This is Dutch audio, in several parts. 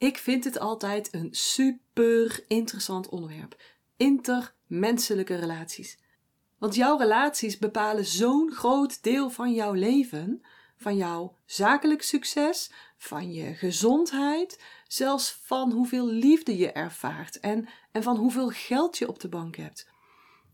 Ik vind het altijd een super interessant onderwerp. Intermenselijke relaties. Want jouw relaties bepalen zo'n groot deel van jouw leven, van jouw zakelijk succes, van je gezondheid, zelfs van hoeveel liefde je ervaart en, en van hoeveel geld je op de bank hebt.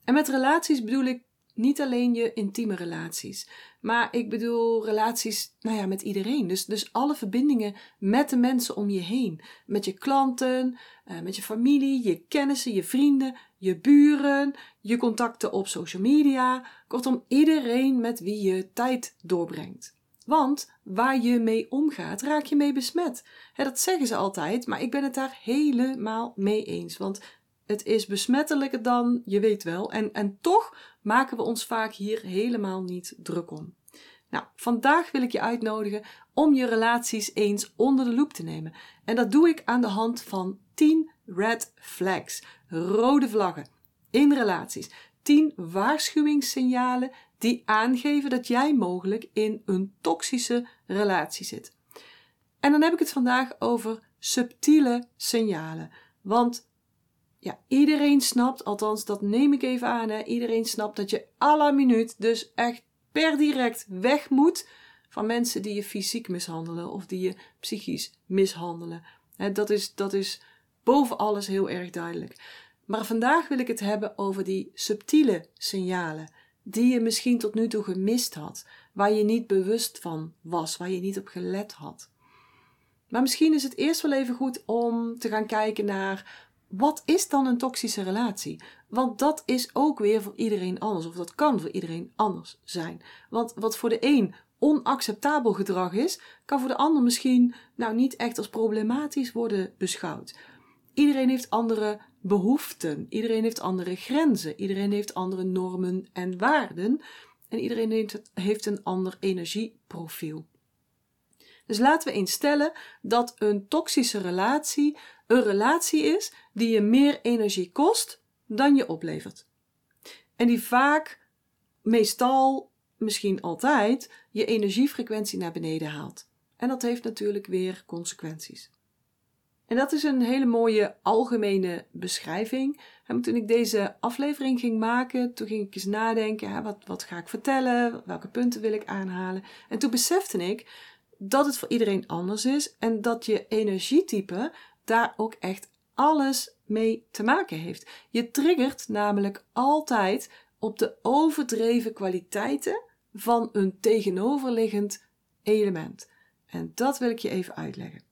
En met relaties bedoel ik niet alleen je intieme relaties, maar ik bedoel relaties nou ja, met iedereen. Dus, dus alle verbindingen met de mensen om je heen. Met je klanten, eh, met je familie, je kennissen, je vrienden, je buren, je contacten op social media. Kortom, iedereen met wie je tijd doorbrengt. Want waar je mee omgaat, raak je mee besmet. dat zeggen ze altijd, maar ik ben het daar helemaal mee eens. Want het is besmettelijker dan je weet wel. En, en toch maken we ons vaak hier helemaal niet druk om. Nou, vandaag wil ik je uitnodigen om je relaties eens onder de loep te nemen. En dat doe ik aan de hand van 10 red flags, rode vlaggen in relaties. 10 waarschuwingssignalen die aangeven dat jij mogelijk in een toxische relatie zit. En dan heb ik het vandaag over subtiele signalen. Want ja, iedereen snapt, althans dat neem ik even aan, hè, iedereen snapt dat je la minuut dus echt per direct weg moet van mensen die je fysiek mishandelen of die je psychisch mishandelen. Dat, is, dat is boven alles heel erg duidelijk. Maar vandaag wil ik het hebben over die subtiele signalen die je misschien tot nu toe gemist had, waar je niet bewust van was, waar je niet op gelet had. Maar misschien is het eerst wel even goed om te gaan kijken naar wat is dan een toxische relatie? Want dat is ook weer voor iedereen anders, of dat kan voor iedereen anders zijn. Want wat voor de een onacceptabel gedrag is, kan voor de ander misschien nou niet echt als problematisch worden beschouwd. Iedereen heeft andere behoeften, iedereen heeft andere grenzen, iedereen heeft andere normen en waarden en iedereen heeft, heeft een ander energieprofiel. Dus laten we eens stellen dat een toxische relatie een relatie is die je meer energie kost dan je oplevert. En die vaak, meestal, misschien altijd, je energiefrequentie naar beneden haalt. En dat heeft natuurlijk weer consequenties. En dat is een hele mooie algemene beschrijving. En toen ik deze aflevering ging maken, toen ging ik eens nadenken, hè, wat, wat ga ik vertellen, welke punten wil ik aanhalen. En toen besefte ik dat het voor iedereen anders is en dat je energietype daar ook echt alles mee te maken heeft. Je triggert namelijk altijd op de overdreven kwaliteiten van een tegenoverliggend element. En dat wil ik je even uitleggen.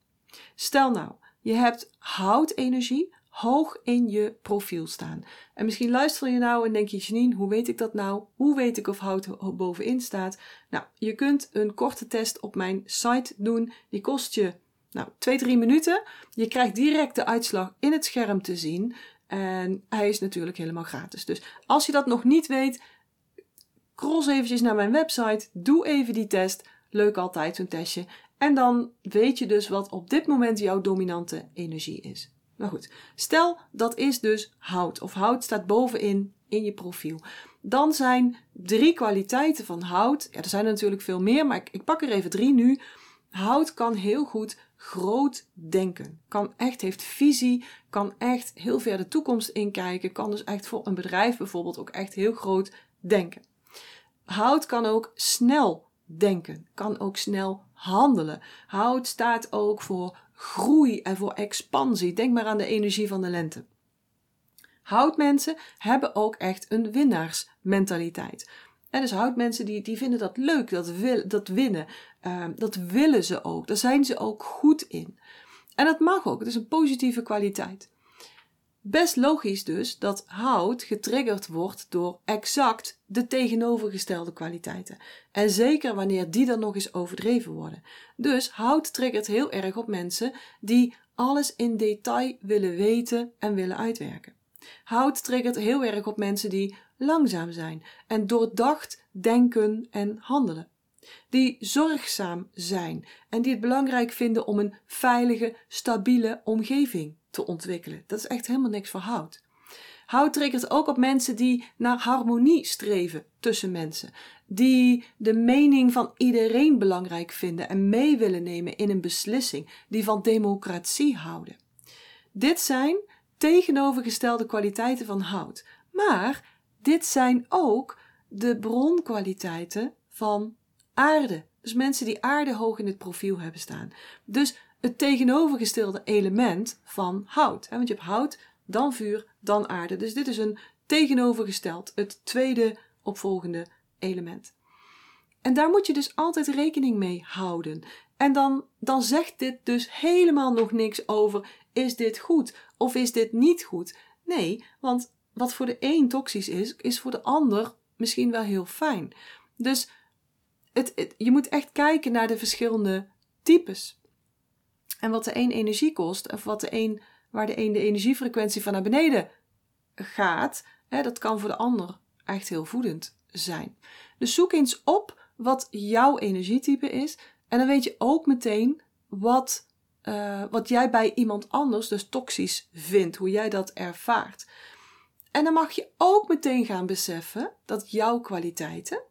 Stel nou, je hebt houtenergie hoog in je profiel staan. En misschien luister je nou en denk je, Janine, hoe weet ik dat nou? Hoe weet ik of hout bovenin staat? Nou, je kunt een korte test op mijn site doen. Die kost je nou, twee, drie minuten. Je krijgt direct de uitslag in het scherm te zien. En hij is natuurlijk helemaal gratis. Dus als je dat nog niet weet, cross eventjes naar mijn website. Doe even die test. Leuk altijd zo'n testje. En dan weet je dus wat op dit moment jouw dominante energie is. Nou goed, stel dat is dus hout. Of hout staat bovenin in je profiel. Dan zijn drie kwaliteiten van hout. Ja, er zijn er natuurlijk veel meer, maar ik, ik pak er even drie nu. Hout kan heel goed groot denken. Kan echt, heeft visie, kan echt heel ver de toekomst inkijken. Kan dus echt voor een bedrijf bijvoorbeeld ook echt heel groot denken. Hout kan ook snel denken, kan ook snel handelen. Hout staat ook voor groei en voor expansie. Denk maar aan de energie van de lente. Houtmensen hebben ook echt een winnaarsmentaliteit. En dus houtmensen die, die vinden dat leuk, dat, dat winnen. Uh, dat willen ze ook. Daar zijn ze ook goed in. En dat mag ook. Het is een positieve kwaliteit. Best logisch dus dat hout getriggerd wordt door exact de tegenovergestelde kwaliteiten. En zeker wanneer die dan nog eens overdreven worden. Dus hout triggert heel erg op mensen die alles in detail willen weten en willen uitwerken. Hout triggert heel erg op mensen die langzaam zijn en doordacht denken en handelen. Die zorgzaam zijn en die het belangrijk vinden om een veilige, stabiele omgeving te ontwikkelen. Dat is echt helemaal niks voor hout. Hout triggert ook op mensen die naar harmonie streven tussen mensen. Die de mening van iedereen belangrijk vinden en mee willen nemen in een beslissing. Die van democratie houden. Dit zijn tegenovergestelde kwaliteiten van hout. Maar dit zijn ook de bronkwaliteiten van aarde. Dus mensen die aarde hoog in het profiel hebben staan. Dus het tegenovergestelde element van hout. Want je hebt hout, dan vuur, dan aarde. Dus dit is een tegenovergesteld, het tweede opvolgende element. En daar moet je dus altijd rekening mee houden. En dan, dan zegt dit dus helemaal nog niks over: is dit goed of is dit niet goed? Nee, want wat voor de een toxisch is, is voor de ander misschien wel heel fijn. Dus het, je moet echt kijken naar de verschillende types. En wat de een energie kost, of wat de een, waar de een de energiefrequentie van naar beneden gaat, hè, dat kan voor de ander echt heel voedend zijn. Dus zoek eens op wat jouw energietype is. En dan weet je ook meteen wat, uh, wat jij bij iemand anders dus toxisch vindt, hoe jij dat ervaart. En dan mag je ook meteen gaan beseffen dat jouw kwaliteiten,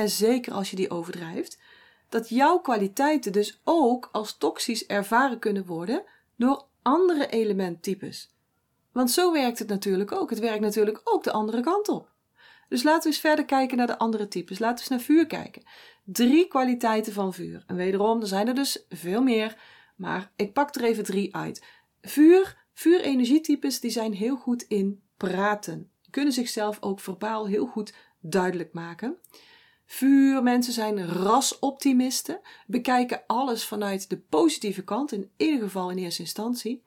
en zeker als je die overdrijft, dat jouw kwaliteiten dus ook als toxisch ervaren kunnen worden door andere elementtypes. Want zo werkt het natuurlijk ook. Het werkt natuurlijk ook de andere kant op. Dus laten we eens verder kijken naar de andere types. Laten we eens naar vuur kijken. Drie kwaliteiten van vuur. En wederom, er zijn er dus veel meer, maar ik pak er even drie uit. Vuur, vuurenergietypes, die zijn heel goed in praten. Kunnen zichzelf ook verbaal heel goed duidelijk maken. Vuurmensen zijn rasoptimisten, bekijken alles vanuit de positieve kant, in ieder geval in eerste instantie.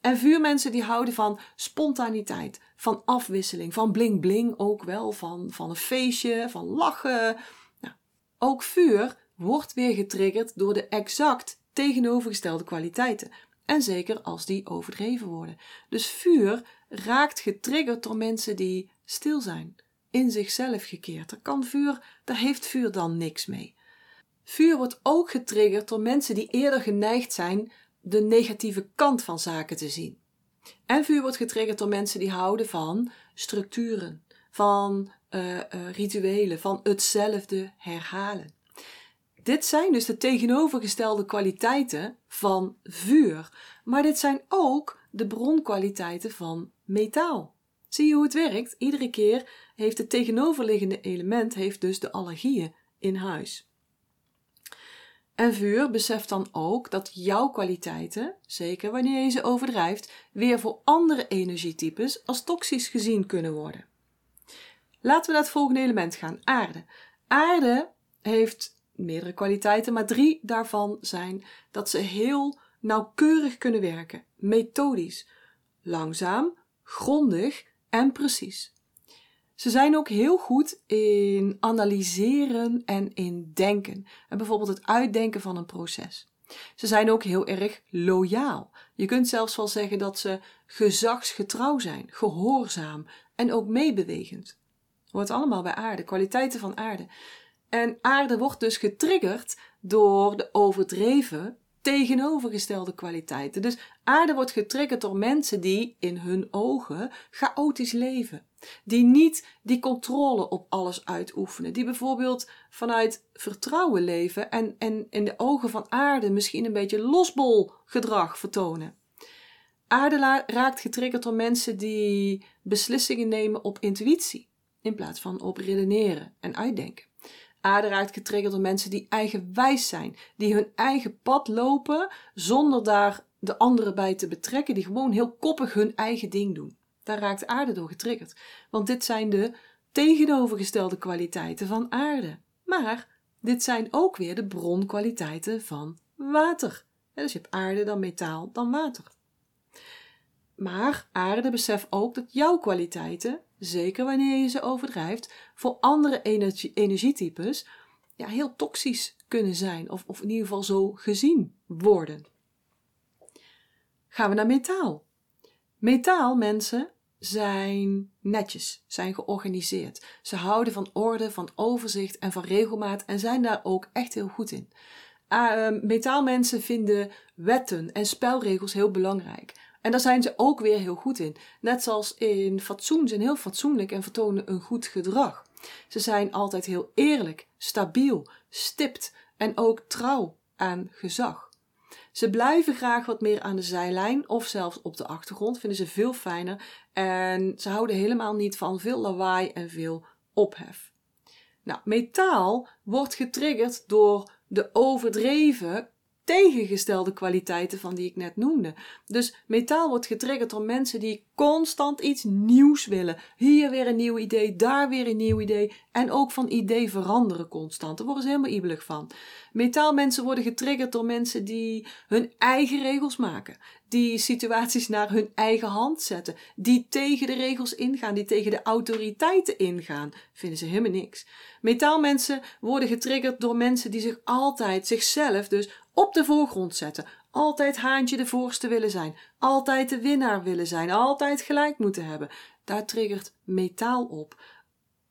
En vuurmensen die houden van spontaniteit, van afwisseling, van bling bling ook wel, van, van een feestje, van lachen. Nou, ook vuur wordt weer getriggerd door de exact tegenovergestelde kwaliteiten. En zeker als die overdreven worden. Dus vuur raakt getriggerd door mensen die stil zijn, in zichzelf gekeerd. Er kan vuur, daar heeft vuur dan niks mee. Vuur wordt ook getriggerd door mensen die eerder geneigd zijn de negatieve kant van zaken te zien. En vuur wordt getriggerd door mensen die houden van structuren, van uh, uh, rituelen, van hetzelfde herhalen. Dit zijn dus de tegenovergestelde kwaliteiten van vuur, maar dit zijn ook de bronkwaliteiten van metaal. Zie je hoe het werkt? Iedere keer heeft het tegenoverliggende element heeft dus de allergieën in huis. En vuur beseft dan ook dat jouw kwaliteiten, zeker wanneer je ze overdrijft, weer voor andere energietypes als toxisch gezien kunnen worden. Laten we naar het volgende element gaan: aarde. Aarde heeft meerdere kwaliteiten, maar drie daarvan zijn dat ze heel nauwkeurig kunnen werken, methodisch, langzaam, grondig en precies. Ze zijn ook heel goed in analyseren en in denken. En bijvoorbeeld het uitdenken van een proces. Ze zijn ook heel erg loyaal. Je kunt zelfs wel zeggen dat ze gezagsgetrouw zijn, gehoorzaam en ook meebewegend. Hoort allemaal bij aarde, kwaliteiten van aarde. En aarde wordt dus getriggerd door de overdreven tegenovergestelde kwaliteiten. Dus aarde wordt getriggerd door mensen die in hun ogen chaotisch leven. Die niet die controle op alles uitoefenen. Die bijvoorbeeld vanuit vertrouwen leven en, en in de ogen van aarde misschien een beetje losbol gedrag vertonen. Aarde raakt getriggerd door mensen die beslissingen nemen op intuïtie in plaats van op redeneren en uitdenken. Aarde raakt getriggerd door mensen die eigenwijs zijn, die hun eigen pad lopen zonder daar de anderen bij te betrekken, die gewoon heel koppig hun eigen ding doen. Daar raakt aarde door getriggerd. Want dit zijn de tegenovergestelde kwaliteiten van aarde. Maar dit zijn ook weer de bronkwaliteiten van water. Dus je hebt aarde, dan metaal, dan water. Maar aarde beseft ook dat jouw kwaliteiten, zeker wanneer je ze overdrijft, voor andere energie, energietypes ja, heel toxisch kunnen zijn. Of, of in ieder geval zo gezien worden. Gaan we naar metaal. Metaal, mensen, zijn netjes, zijn georganiseerd. Ze houden van orde, van overzicht en van regelmaat en zijn daar ook echt heel goed in. Uh, metaalmensen vinden wetten en spelregels heel belangrijk. En daar zijn ze ook weer heel goed in. Net zoals in fatsoen zijn heel fatsoenlijk en vertonen een goed gedrag. Ze zijn altijd heel eerlijk, stabiel, stipt en ook trouw aan gezag. Ze blijven graag wat meer aan de zijlijn of zelfs op de achtergrond, vinden ze veel fijner. En ze houden helemaal niet van veel lawaai en veel ophef. Nou, metaal wordt getriggerd door de overdreven tegengestelde kwaliteiten van die ik net noemde. Dus metaal wordt getriggerd door mensen die constant iets nieuws willen. Hier weer een nieuw idee, daar weer een nieuw idee. En ook van idee veranderen constant. Daar worden ze helemaal ibelig van. Metaalmensen worden getriggerd door mensen die hun eigen regels maken. Die situaties naar hun eigen hand zetten. Die tegen de regels ingaan, die tegen de autoriteiten ingaan. Vinden ze helemaal niks. Metaalmensen worden getriggerd door mensen die zich altijd zichzelf dus op de voorgrond zetten. Altijd haantje de voorste willen zijn. Altijd de winnaar willen zijn. Altijd gelijk moeten hebben. Daar triggert metaal op.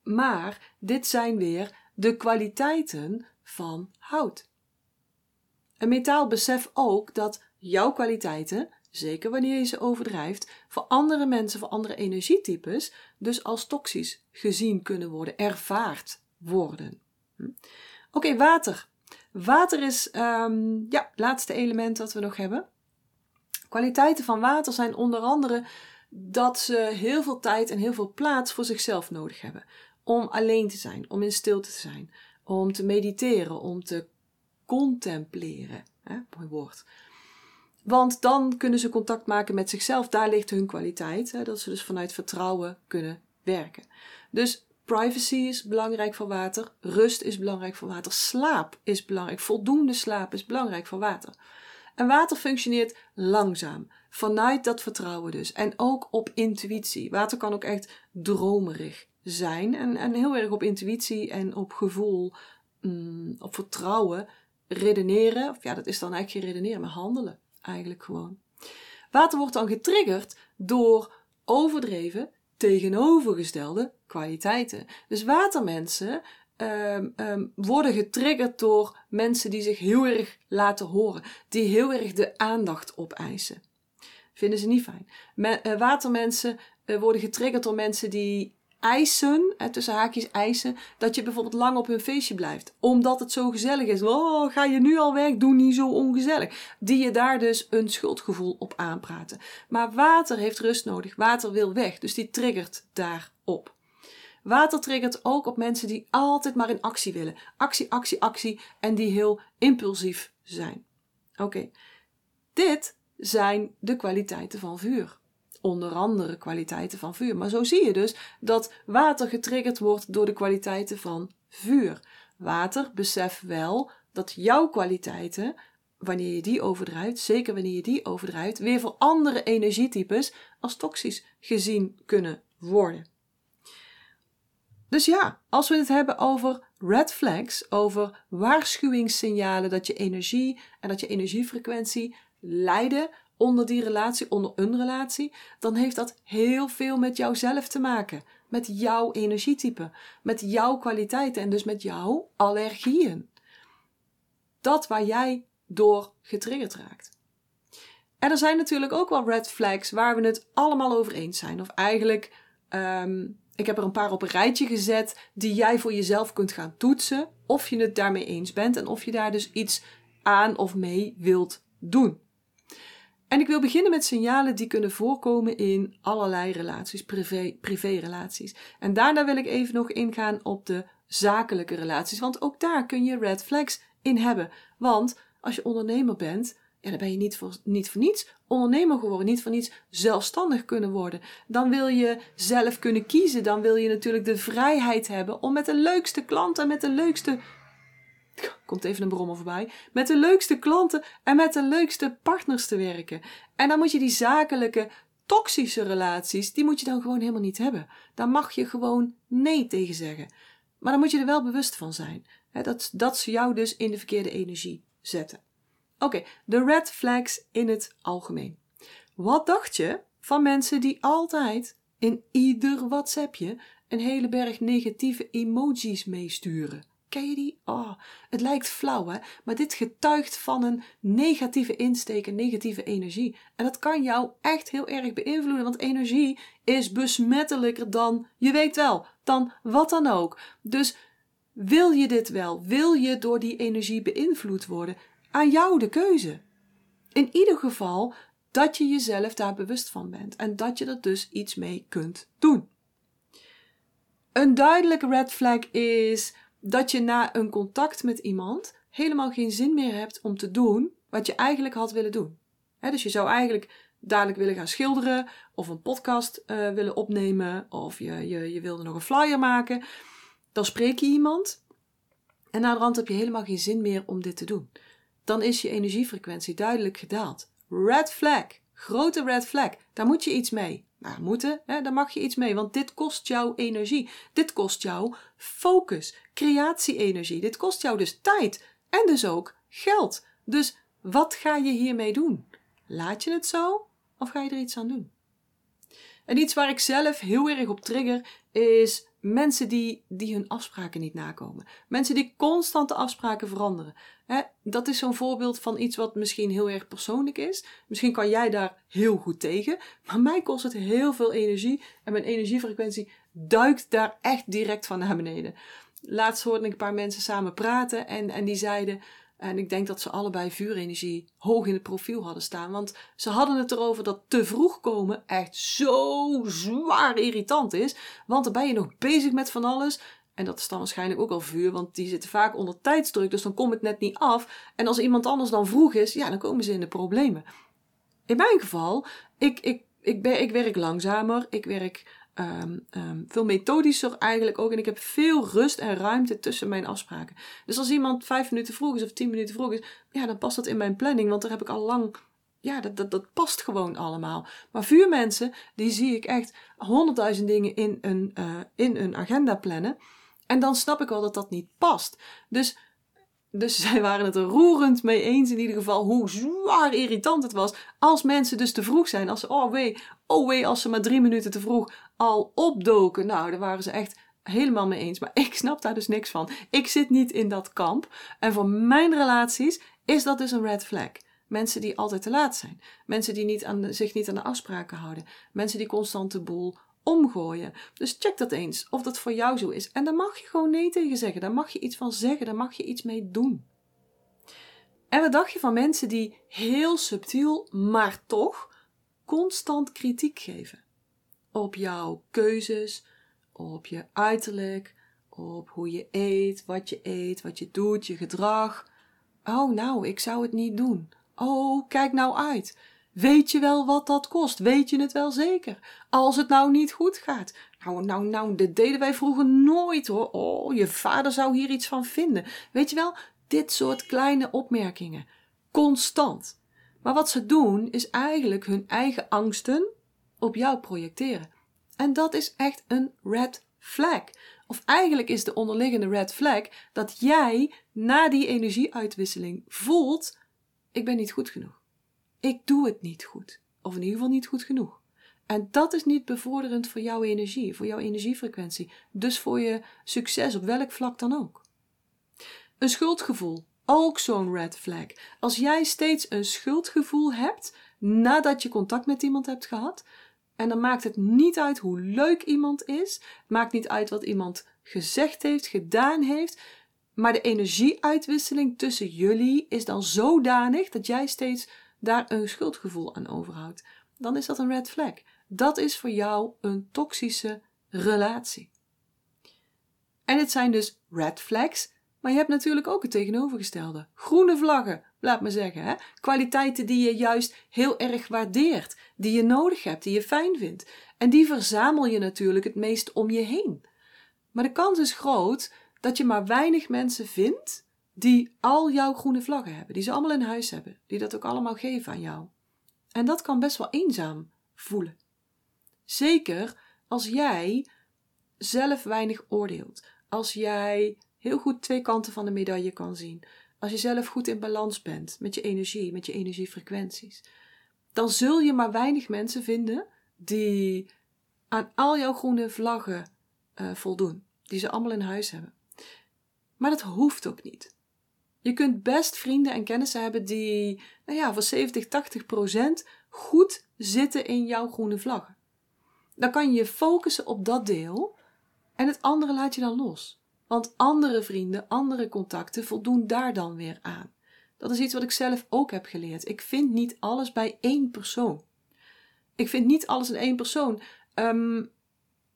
Maar dit zijn weer de kwaliteiten van hout. Een metaal beseft ook dat jouw kwaliteiten, zeker wanneer je ze overdrijft, voor andere mensen, voor andere energietypes, dus als toxisch gezien kunnen worden, ervaard worden. Hm? Oké, water. Water is um, ja, het laatste element dat we nog hebben. Kwaliteiten van water zijn onder andere dat ze heel veel tijd en heel veel plaats voor zichzelf nodig hebben. Om alleen te zijn, om in stilte te zijn, om te mediteren, om te contempleren. Hè, mooi woord. Want dan kunnen ze contact maken met zichzelf. Daar ligt hun kwaliteit. Hè, dat ze dus vanuit vertrouwen kunnen werken. Dus Privacy is belangrijk voor water. Rust is belangrijk voor water. Slaap is belangrijk. Voldoende slaap is belangrijk voor water. En water functioneert langzaam. Vanuit dat vertrouwen dus. En ook op intuïtie. Water kan ook echt dromerig zijn. En, en heel erg op intuïtie en op gevoel, mm, op vertrouwen redeneren. Of ja, dat is dan eigenlijk geen redeneren, maar handelen. Eigenlijk gewoon. Water wordt dan getriggerd door overdreven tegenovergestelde kwaliteiten. Dus watermensen um, um, worden getriggerd door mensen die zich heel erg laten horen, die heel erg de aandacht opeisen. Vinden ze niet fijn. Me, uh, watermensen uh, worden getriggerd door mensen die eisen, tussen haakjes eisen, dat je bijvoorbeeld lang op hun feestje blijft. Omdat het zo gezellig is. Oh, ga je nu al weg? Doe niet zo ongezellig. Die je daar dus een schuldgevoel op aanpraten. Maar water heeft rust nodig. Water wil weg. Dus die triggert daarop. Water triggert ook op mensen die altijd maar in actie willen. Actie, actie, actie. En die heel impulsief zijn. Oké. Dit zijn de kwaliteiten van vuur onder andere kwaliteiten van vuur. Maar zo zie je dus dat water getriggerd wordt door de kwaliteiten van vuur. Water besef wel dat jouw kwaliteiten, wanneer je die overdrijft, zeker wanneer je die overdrijft, weer voor andere energietypes als toxisch gezien kunnen worden. Dus ja, als we het hebben over red flags, over waarschuwingssignalen dat je energie en dat je energiefrequentie lijden onder die relatie, onder een relatie, dan heeft dat heel veel met jouzelf te maken. Met jouw energietype, met jouw kwaliteiten en dus met jouw allergieën. Dat waar jij door getriggerd raakt. En er zijn natuurlijk ook wel red flags waar we het allemaal over eens zijn. Of eigenlijk, um, ik heb er een paar op een rijtje gezet die jij voor jezelf kunt gaan toetsen. Of je het daarmee eens bent en of je daar dus iets aan of mee wilt doen. En ik wil beginnen met signalen die kunnen voorkomen in allerlei relaties, privé, privérelaties. En daarna wil ik even nog ingaan op de zakelijke relaties, want ook daar kun je red flags in hebben. Want als je ondernemer bent, ja, dan ben je niet voor, niet voor niets ondernemer geworden, niet voor niets zelfstandig kunnen worden. Dan wil je zelf kunnen kiezen, dan wil je natuurlijk de vrijheid hebben om met de leukste klanten, met de leukste komt even een brommer voorbij, met de leukste klanten en met de leukste partners te werken. En dan moet je die zakelijke, toxische relaties, die moet je dan gewoon helemaal niet hebben. Daar mag je gewoon nee tegen zeggen. Maar dan moet je er wel bewust van zijn. dat, dat ze jou dus in de verkeerde energie zetten. Oké, de red flags in het algemeen. Wat dacht je van mensen die altijd in ieder WhatsAppje een hele berg negatieve emojis meesturen? Ken je die? Oh, het lijkt flauw, hè? Maar dit getuigt van een negatieve insteek, een negatieve energie. En dat kan jou echt heel erg beïnvloeden, want energie is besmettelijker dan, je weet wel, dan wat dan ook. Dus wil je dit wel? Wil je door die energie beïnvloed worden? Aan jou de keuze. In ieder geval dat je jezelf daar bewust van bent en dat je er dus iets mee kunt doen. Een duidelijke red flag is dat je na een contact met iemand helemaal geen zin meer hebt om te doen wat je eigenlijk had willen doen. dus je zou eigenlijk dadelijk willen gaan schilderen of een podcast uh, willen opnemen of je, je, je wilde nog een flyer maken. Dan spreek je iemand en na de rand heb je helemaal geen zin meer om dit te doen. Dan is je energiefrequentie duidelijk gedaald. Red flag, grote red flag, daar moet je iets mee. Nou, moeten, hè, daar mag je iets mee, want dit kost jou energie. Dit kost jou focus, creatie-energie. Dit kost jou dus tijd en dus ook geld. Dus wat ga je hiermee doen? Laat je het zo of ga je er iets aan doen? En iets waar ik zelf heel erg op trigger is mensen die, die hun afspraken niet nakomen. Mensen die constant de afspraken veranderen. dat is zo'n voorbeeld van iets wat misschien heel erg persoonlijk is. Misschien kan jij daar heel goed tegen. Maar mij kost het heel veel energie. En mijn energiefrequentie duikt daar echt direct van naar beneden. Laatst hoorde ik een paar mensen samen praten. En, en die zeiden. En ik denk dat ze allebei vuurenergie hoog in het profiel hadden staan. Want ze hadden het erover dat te vroeg komen echt zo zwaar irritant is. Want dan ben je nog bezig met van alles. En dat is dan waarschijnlijk ook al vuur, want die zitten vaak onder tijdsdruk. Dus dan komt het net niet af. En als iemand anders dan vroeg is, ja, dan komen ze in de problemen. In mijn geval, ik, ik, ik, ben, ik werk langzamer. Ik werk um, um, veel methodischer eigenlijk ook. En ik heb veel rust en ruimte tussen mijn afspraken. Dus als iemand vijf minuten vroeg is of tien minuten vroeg is, ja, dan past dat in mijn planning. Want daar heb ik al lang. Ja, dat, dat, dat past gewoon allemaal. Maar vuurmensen, die zie ik echt honderdduizend dingen in een, uh, in een agenda plannen. En dan snap ik wel dat dat niet past. Dus dus zij waren het er roerend mee eens in ieder geval hoe zwaar irritant het was als mensen dus te vroeg zijn. Als ze, oh wee, oh wee, als ze maar drie minuten te vroeg al opdoken. Nou, daar waren ze echt helemaal mee eens. Maar ik snap daar dus niks van. Ik zit niet in dat kamp. En voor mijn relaties is dat dus een red flag. Mensen die altijd te laat zijn. Mensen die niet aan zich niet aan de afspraken houden. Mensen die constant de boel omgooien. Dus check dat eens, of dat voor jou zo is. En daar mag je gewoon nee tegen zeggen. Daar mag je iets van zeggen. Daar mag je iets mee doen. En wat dacht je van mensen die heel subtiel, maar toch constant kritiek geven? Op jouw keuzes, op je uiterlijk, op hoe je eet, wat je eet, wat je doet, je gedrag. Oh, nou, ik zou het niet doen. Oh, kijk nou uit. Weet je wel wat dat kost? Weet je het wel zeker? Als het nou niet goed gaat. Nou, nou, nou, dit deden wij vroeger nooit hoor. Oh, je vader zou hier iets van vinden. Weet je wel, dit soort kleine opmerkingen. Constant. Maar wat ze doen is eigenlijk hun eigen angsten op jou projecteren. En dat is echt een red flag. Of eigenlijk is de onderliggende red flag dat jij na die energieuitwisseling voelt: ik ben niet goed genoeg. Ik doe het niet goed. Of in ieder geval niet goed genoeg. En dat is niet bevorderend voor jouw energie, voor jouw energiefrequentie. Dus voor je succes op welk vlak dan ook. Een schuldgevoel, ook zo'n red flag. Als jij steeds een schuldgevoel hebt nadat je contact met iemand hebt gehad, en dan maakt het niet uit hoe leuk iemand is, maakt niet uit wat iemand gezegd heeft, gedaan heeft, maar de energieuitwisseling tussen jullie is dan zodanig dat jij steeds daar een schuldgevoel aan overhoudt, dan is dat een red flag. Dat is voor jou een toxische relatie. En het zijn dus red flags, maar je hebt natuurlijk ook het tegenovergestelde. Groene vlaggen, laat me zeggen. Hè? Kwaliteiten die je juist heel erg waardeert, die je nodig hebt, die je fijn vindt. En die verzamel je natuurlijk het meest om je heen. Maar de kans is groot dat je maar weinig mensen vindt die al jouw groene vlaggen hebben, die ze allemaal in huis hebben, die dat ook allemaal geven aan jou. En dat kan best wel eenzaam voelen. Zeker als jij zelf weinig oordeelt, als jij heel goed twee kanten van de medaille kan zien, als je zelf goed in balans bent met je energie, met je energiefrequenties, dan zul je maar weinig mensen vinden die aan al jouw groene vlaggen uh, voldoen, die ze allemaal in huis hebben. Maar dat hoeft ook niet. Je kunt best vrienden en kennissen hebben die, nou ja, voor 70, 80 procent goed zitten in jouw groene vlaggen. Dan kan je je focussen op dat deel en het andere laat je dan los. Want andere vrienden, andere contacten voldoen daar dan weer aan. Dat is iets wat ik zelf ook heb geleerd. Ik vind niet alles bij één persoon. Ik vind niet alles in één persoon. Ehm,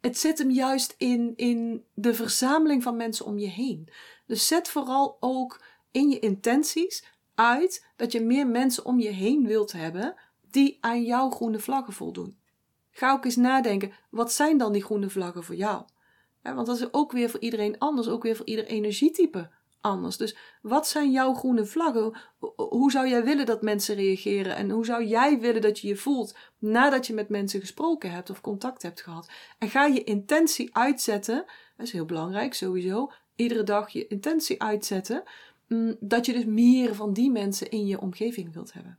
het zit hem juist in, in de verzameling van mensen om je heen. Dus zet vooral ook in je intenties uit dat je meer mensen om je heen wilt hebben die aan jouw groene vlaggen voldoen. Ga ook eens nadenken, wat zijn dan die groene vlaggen voor jou? Want dat is ook weer voor iedereen anders, ook weer voor ieder energietype anders. Dus wat zijn jouw groene vlaggen? Hoe zou jij willen dat mensen reageren? En hoe zou jij willen dat je je voelt nadat je met mensen gesproken hebt of contact hebt gehad? En ga je intentie uitzetten, dat is heel belangrijk sowieso, iedere dag je intentie uitzetten, mm, dat je dus meer van die mensen in je omgeving wilt hebben.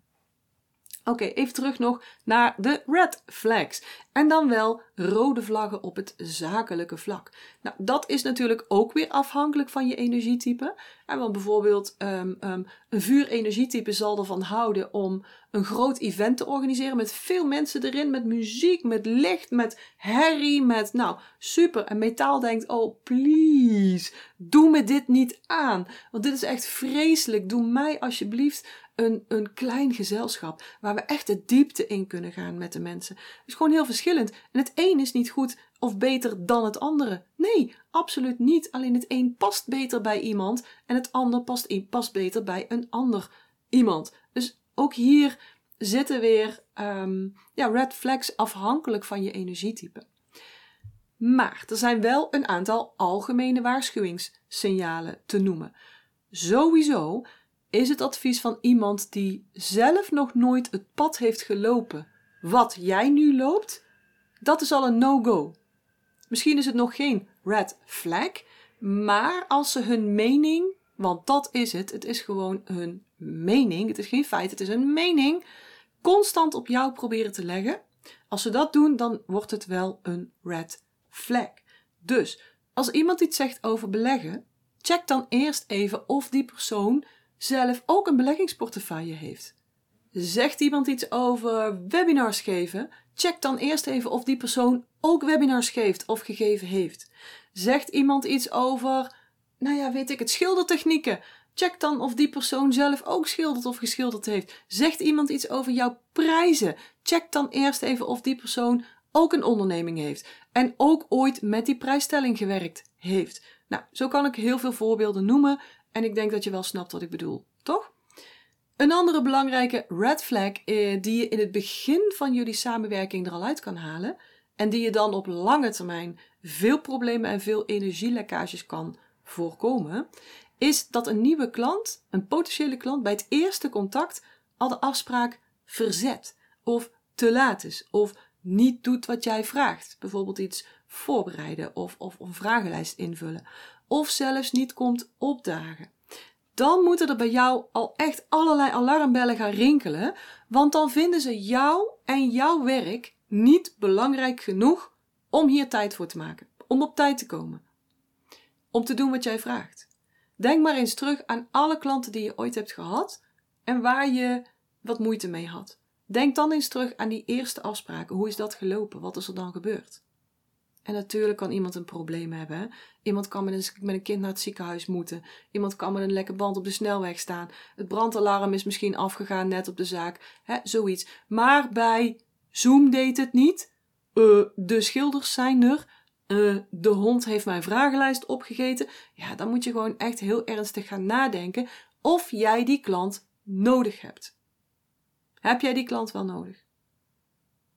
Oké, even terug nog naar de red flags. En dan wel rode vlaggen op het zakelijke vlak. Nou, dat is natuurlijk ook weer afhankelijk van je energietype. En want bijvoorbeeld um, um, een vuurenergietype zal ervan houden om een groot event te organiseren met veel mensen erin, met muziek, met licht, met herrie, met nou super. En metaal denkt, oh please, doe me dit niet aan. Want dit is echt vreselijk. Doe mij alsjeblieft een, een klein gezelschap waar we echt de diepte in kunnen gaan met de mensen. Het is gewoon heel verschillend. En het een is niet goed of beter dan het andere. Nee, absoluut niet. Alleen het een past beter bij iemand en het ander past, past beter bij een ander iemand. Dus ook hier zitten weer um, ja, red flags afhankelijk van je energietype. Maar er zijn wel een aantal algemene waarschuwingssignalen te noemen. Sowieso is het advies van iemand die zelf nog nooit het pad heeft gelopen wat jij nu loopt, dat is al een no-go. Misschien is het nog geen red flag, maar als ze hun mening, want dat is het, het is gewoon hun mening, het is geen feit, het is een mening, constant op jou proberen te leggen. Als ze dat doen, dan wordt het wel een red flag. Dus als iemand iets zegt over beleggen, check dan eerst even of die persoon zelf ook een beleggingsportefeuille heeft. Zegt iemand iets over webinars geven? Check dan eerst even of die persoon ook webinars geeft of gegeven heeft. Zegt iemand iets over, nou ja, weet ik het, schildertechnieken? Check dan of die persoon zelf ook schildert of geschilderd heeft. Zegt iemand iets over jouw prijzen? Check dan eerst even of die persoon ook een onderneming heeft en ook ooit met die prijsstelling gewerkt heeft. Nou, zo kan ik heel veel voorbeelden noemen en ik denk dat je wel snapt wat ik bedoel, toch? Een andere belangrijke red flag eh, die je in het begin van jullie samenwerking er al uit kan halen en die je dan op lange termijn veel problemen en veel energielekkages kan voorkomen, is dat een nieuwe klant, een potentiële klant, bij het eerste contact al de afspraak verzet of te laat is of niet doet wat jij vraagt. Bijvoorbeeld iets voorbereiden of, of een vragenlijst invullen of zelfs niet komt opdagen. Dan moeten er bij jou al echt allerlei alarmbellen gaan rinkelen, want dan vinden ze jou en jouw werk niet belangrijk genoeg om hier tijd voor te maken, om op tijd te komen, om te doen wat jij vraagt. Denk maar eens terug aan alle klanten die je ooit hebt gehad en waar je wat moeite mee had. Denk dan eens terug aan die eerste afspraken. Hoe is dat gelopen? Wat is er dan gebeurd? En natuurlijk kan iemand een probleem hebben. Iemand kan met een, kind naar het ziekenhuis moeten. Iemand kan met een lekke band op de snelweg staan. Het brandalarm is misschien afgegaan net op de zaak. Zoiets. Maar bij Zoom deed het niet. Uh, de schilders zijn er. Uh, de hond heeft mijn vragenlijst opgegeten. Ja, dan moet je gewoon echt heel ernstig gaan nadenken of jij die klant nodig hebt. Heb jij die klant wel nodig?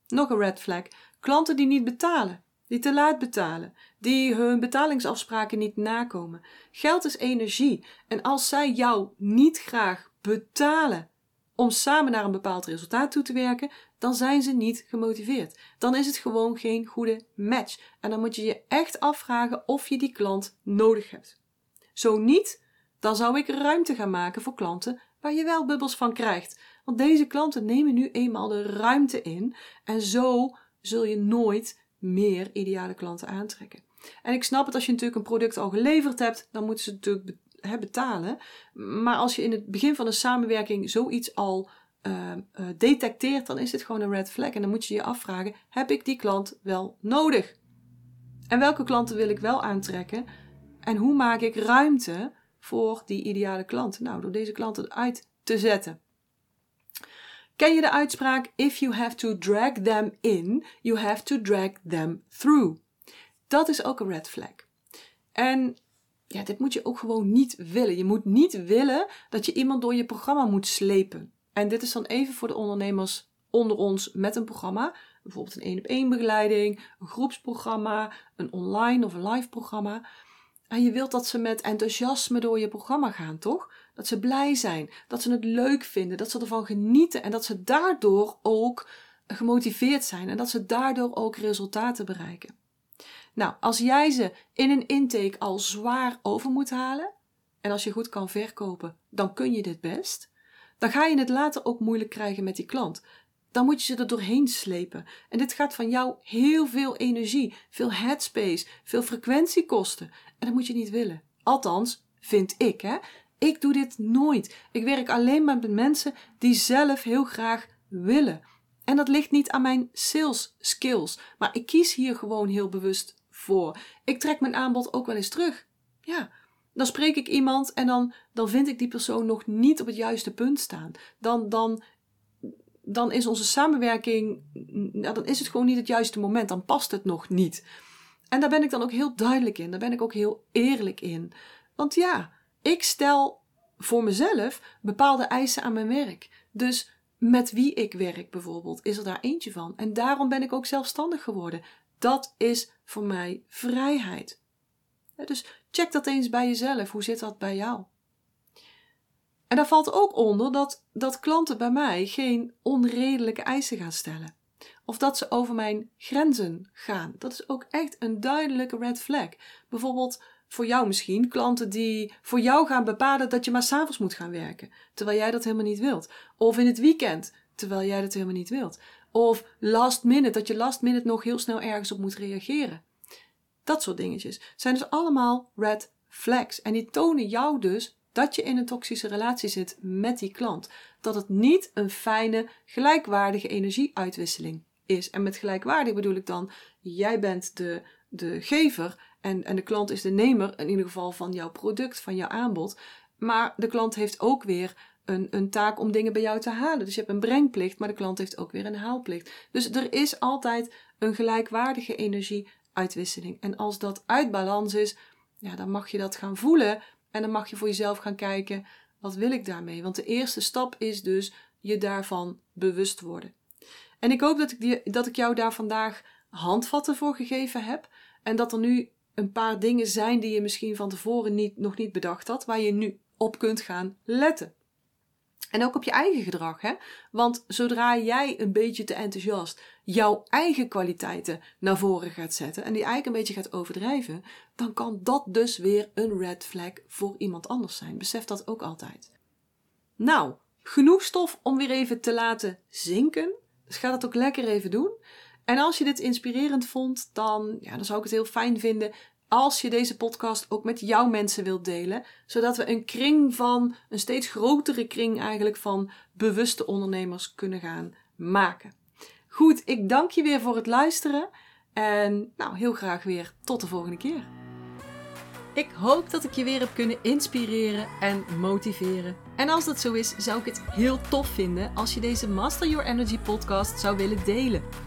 Nog een red flag. Klanten die niet betalen die te laat betalen, die hun betalingsafspraken niet nakomen. Geld is energie en als zij jou niet graag betalen om samen naar een bepaald resultaat toe te werken, dan zijn ze niet gemotiveerd. Dan is het gewoon geen goede match en dan moet je je echt afvragen of je die klant nodig hebt. Zo niet, dan zou ik ruimte gaan maken voor klanten waar je wel bubbels van krijgt. Want deze klanten nemen nu eenmaal de ruimte in en zo zul je nooit meer ideale klanten aantrekken. En ik snap het als je natuurlijk een product al geleverd hebt, dan moeten ze het natuurlijk betalen. Maar als je in het begin van een samenwerking zoiets al uh, uh, detecteert, dan is dit gewoon een red flag. En dan moet je je afvragen: heb ik die klant wel nodig? En welke klanten wil ik wel aantrekken? En hoe maak ik ruimte voor die ideale klant? Nou, door deze klanten uit te zetten. Ken je de uitspraak: If you have to drag them in, you have to drag them through? Dat is ook een red flag. En ja, dit moet je ook gewoon niet willen. Je moet niet willen dat je iemand door je programma moet slepen. En dit is dan even voor de ondernemers onder ons met een programma. Bijvoorbeeld een één op één begeleiding, een groepsprogramma, een online of een live programma. En je wilt dat ze met enthousiasme door je programma gaan, toch? Dat ze blij zijn, dat ze het leuk vinden, dat ze ervan genieten en dat ze daardoor ook gemotiveerd zijn en dat ze daardoor ook resultaten bereiken. Nou, als jij ze in een intake al zwaar over moet halen, en als je goed kan verkopen, dan kun je dit best, dan ga je het later ook moeilijk krijgen met die klant. Dan moet je ze er doorheen slepen. En dit gaat van jou heel veel energie, veel headspace, veel frequentie kosten. En dat moet je niet willen. Althans, vind ik, hè. Ik doe dit nooit. Ik werk alleen maar met mensen die zelf heel graag willen. En dat ligt niet aan mijn sales skills, maar ik kies hier gewoon heel bewust voor. Ik trek mijn aanbod ook wel eens terug. Ja, dan spreek ik iemand en dan, dan vind ik die persoon nog niet op het juiste punt staan. Dan, dan, dan is onze samenwerking, nou, dan is het gewoon niet het juiste moment. Dan past het nog niet. En daar ben ik dan ook heel duidelijk in. Daar ben ik ook heel eerlijk in. Want ja, ik stel voor mezelf bepaalde eisen aan mijn werk. Dus met wie ik werk bijvoorbeeld, is er daar eentje van. En daarom ben ik ook zelfstandig geworden. Dat is voor mij vrijheid. Dus check dat eens bij jezelf. Hoe zit dat bij jou? En daar valt ook onder dat, dat klanten bij mij geen onredelijke eisen gaan stellen. Of dat ze over mijn grenzen gaan. Dat is ook echt een duidelijke red flag. Bijvoorbeeld voor jou misschien klanten die voor jou gaan bepalen dat je maar s'avonds moet gaan werken. Terwijl jij dat helemaal niet wilt. Of in het weekend. Terwijl jij dat helemaal niet wilt. Of last minute, dat je last minute nog heel snel ergens op moet reageren. Dat soort dingetjes zijn dus allemaal red flags. En die tonen jou dus dat je in een toxische relatie zit met die klant. Dat het niet een fijne, gelijkwaardige energieuitwisseling is. En met gelijkwaardig bedoel ik dan, jij bent de, de gever en, en de klant is de nemer, in ieder geval van jouw product, van jouw aanbod. Maar de klant heeft ook weer een, een taak om dingen bij jou te halen. Dus je hebt een brengplicht, maar de klant heeft ook weer een haalplicht. Dus er is altijd een gelijkwaardige energieuitwisseling. En als dat uit balans is, ja, dan mag je dat gaan voelen. En dan mag je voor jezelf gaan kijken, wat wil ik daarmee? Want de eerste stap is dus je daarvan bewust worden. En ik hoop dat ik, die, dat ik jou daar vandaag handvatten voor gegeven heb. En dat er nu een paar dingen zijn die je misschien van tevoren niet, nog niet bedacht had, waar je nu op kunt gaan letten. En ook op je eigen gedrag, hè? Want zodra jij een beetje te enthousiast jouw eigen kwaliteiten naar voren gaat zetten en die eigenlijk een beetje gaat overdrijven, dan kan dat dus weer een red flag voor iemand anders zijn. Besef dat ook altijd. Nou, genoeg stof om weer even te laten zinken. Dus ga dat ook lekker even doen. En als je dit inspirerend vond, dan, ja, dan zou ik het heel fijn vinden als je deze podcast ook met jouw mensen wilt delen, zodat we een kring van, een steeds grotere kring eigenlijk van bewuste ondernemers kunnen gaan maken. Goed, ik dank je weer voor het luisteren en nou heel graag weer tot de volgende keer. Ik hoop dat ik je weer heb kunnen inspireren en motiveren. En als dat zo is, zou ik het heel tof vinden als je deze Master Your Energy podcast zou willen delen.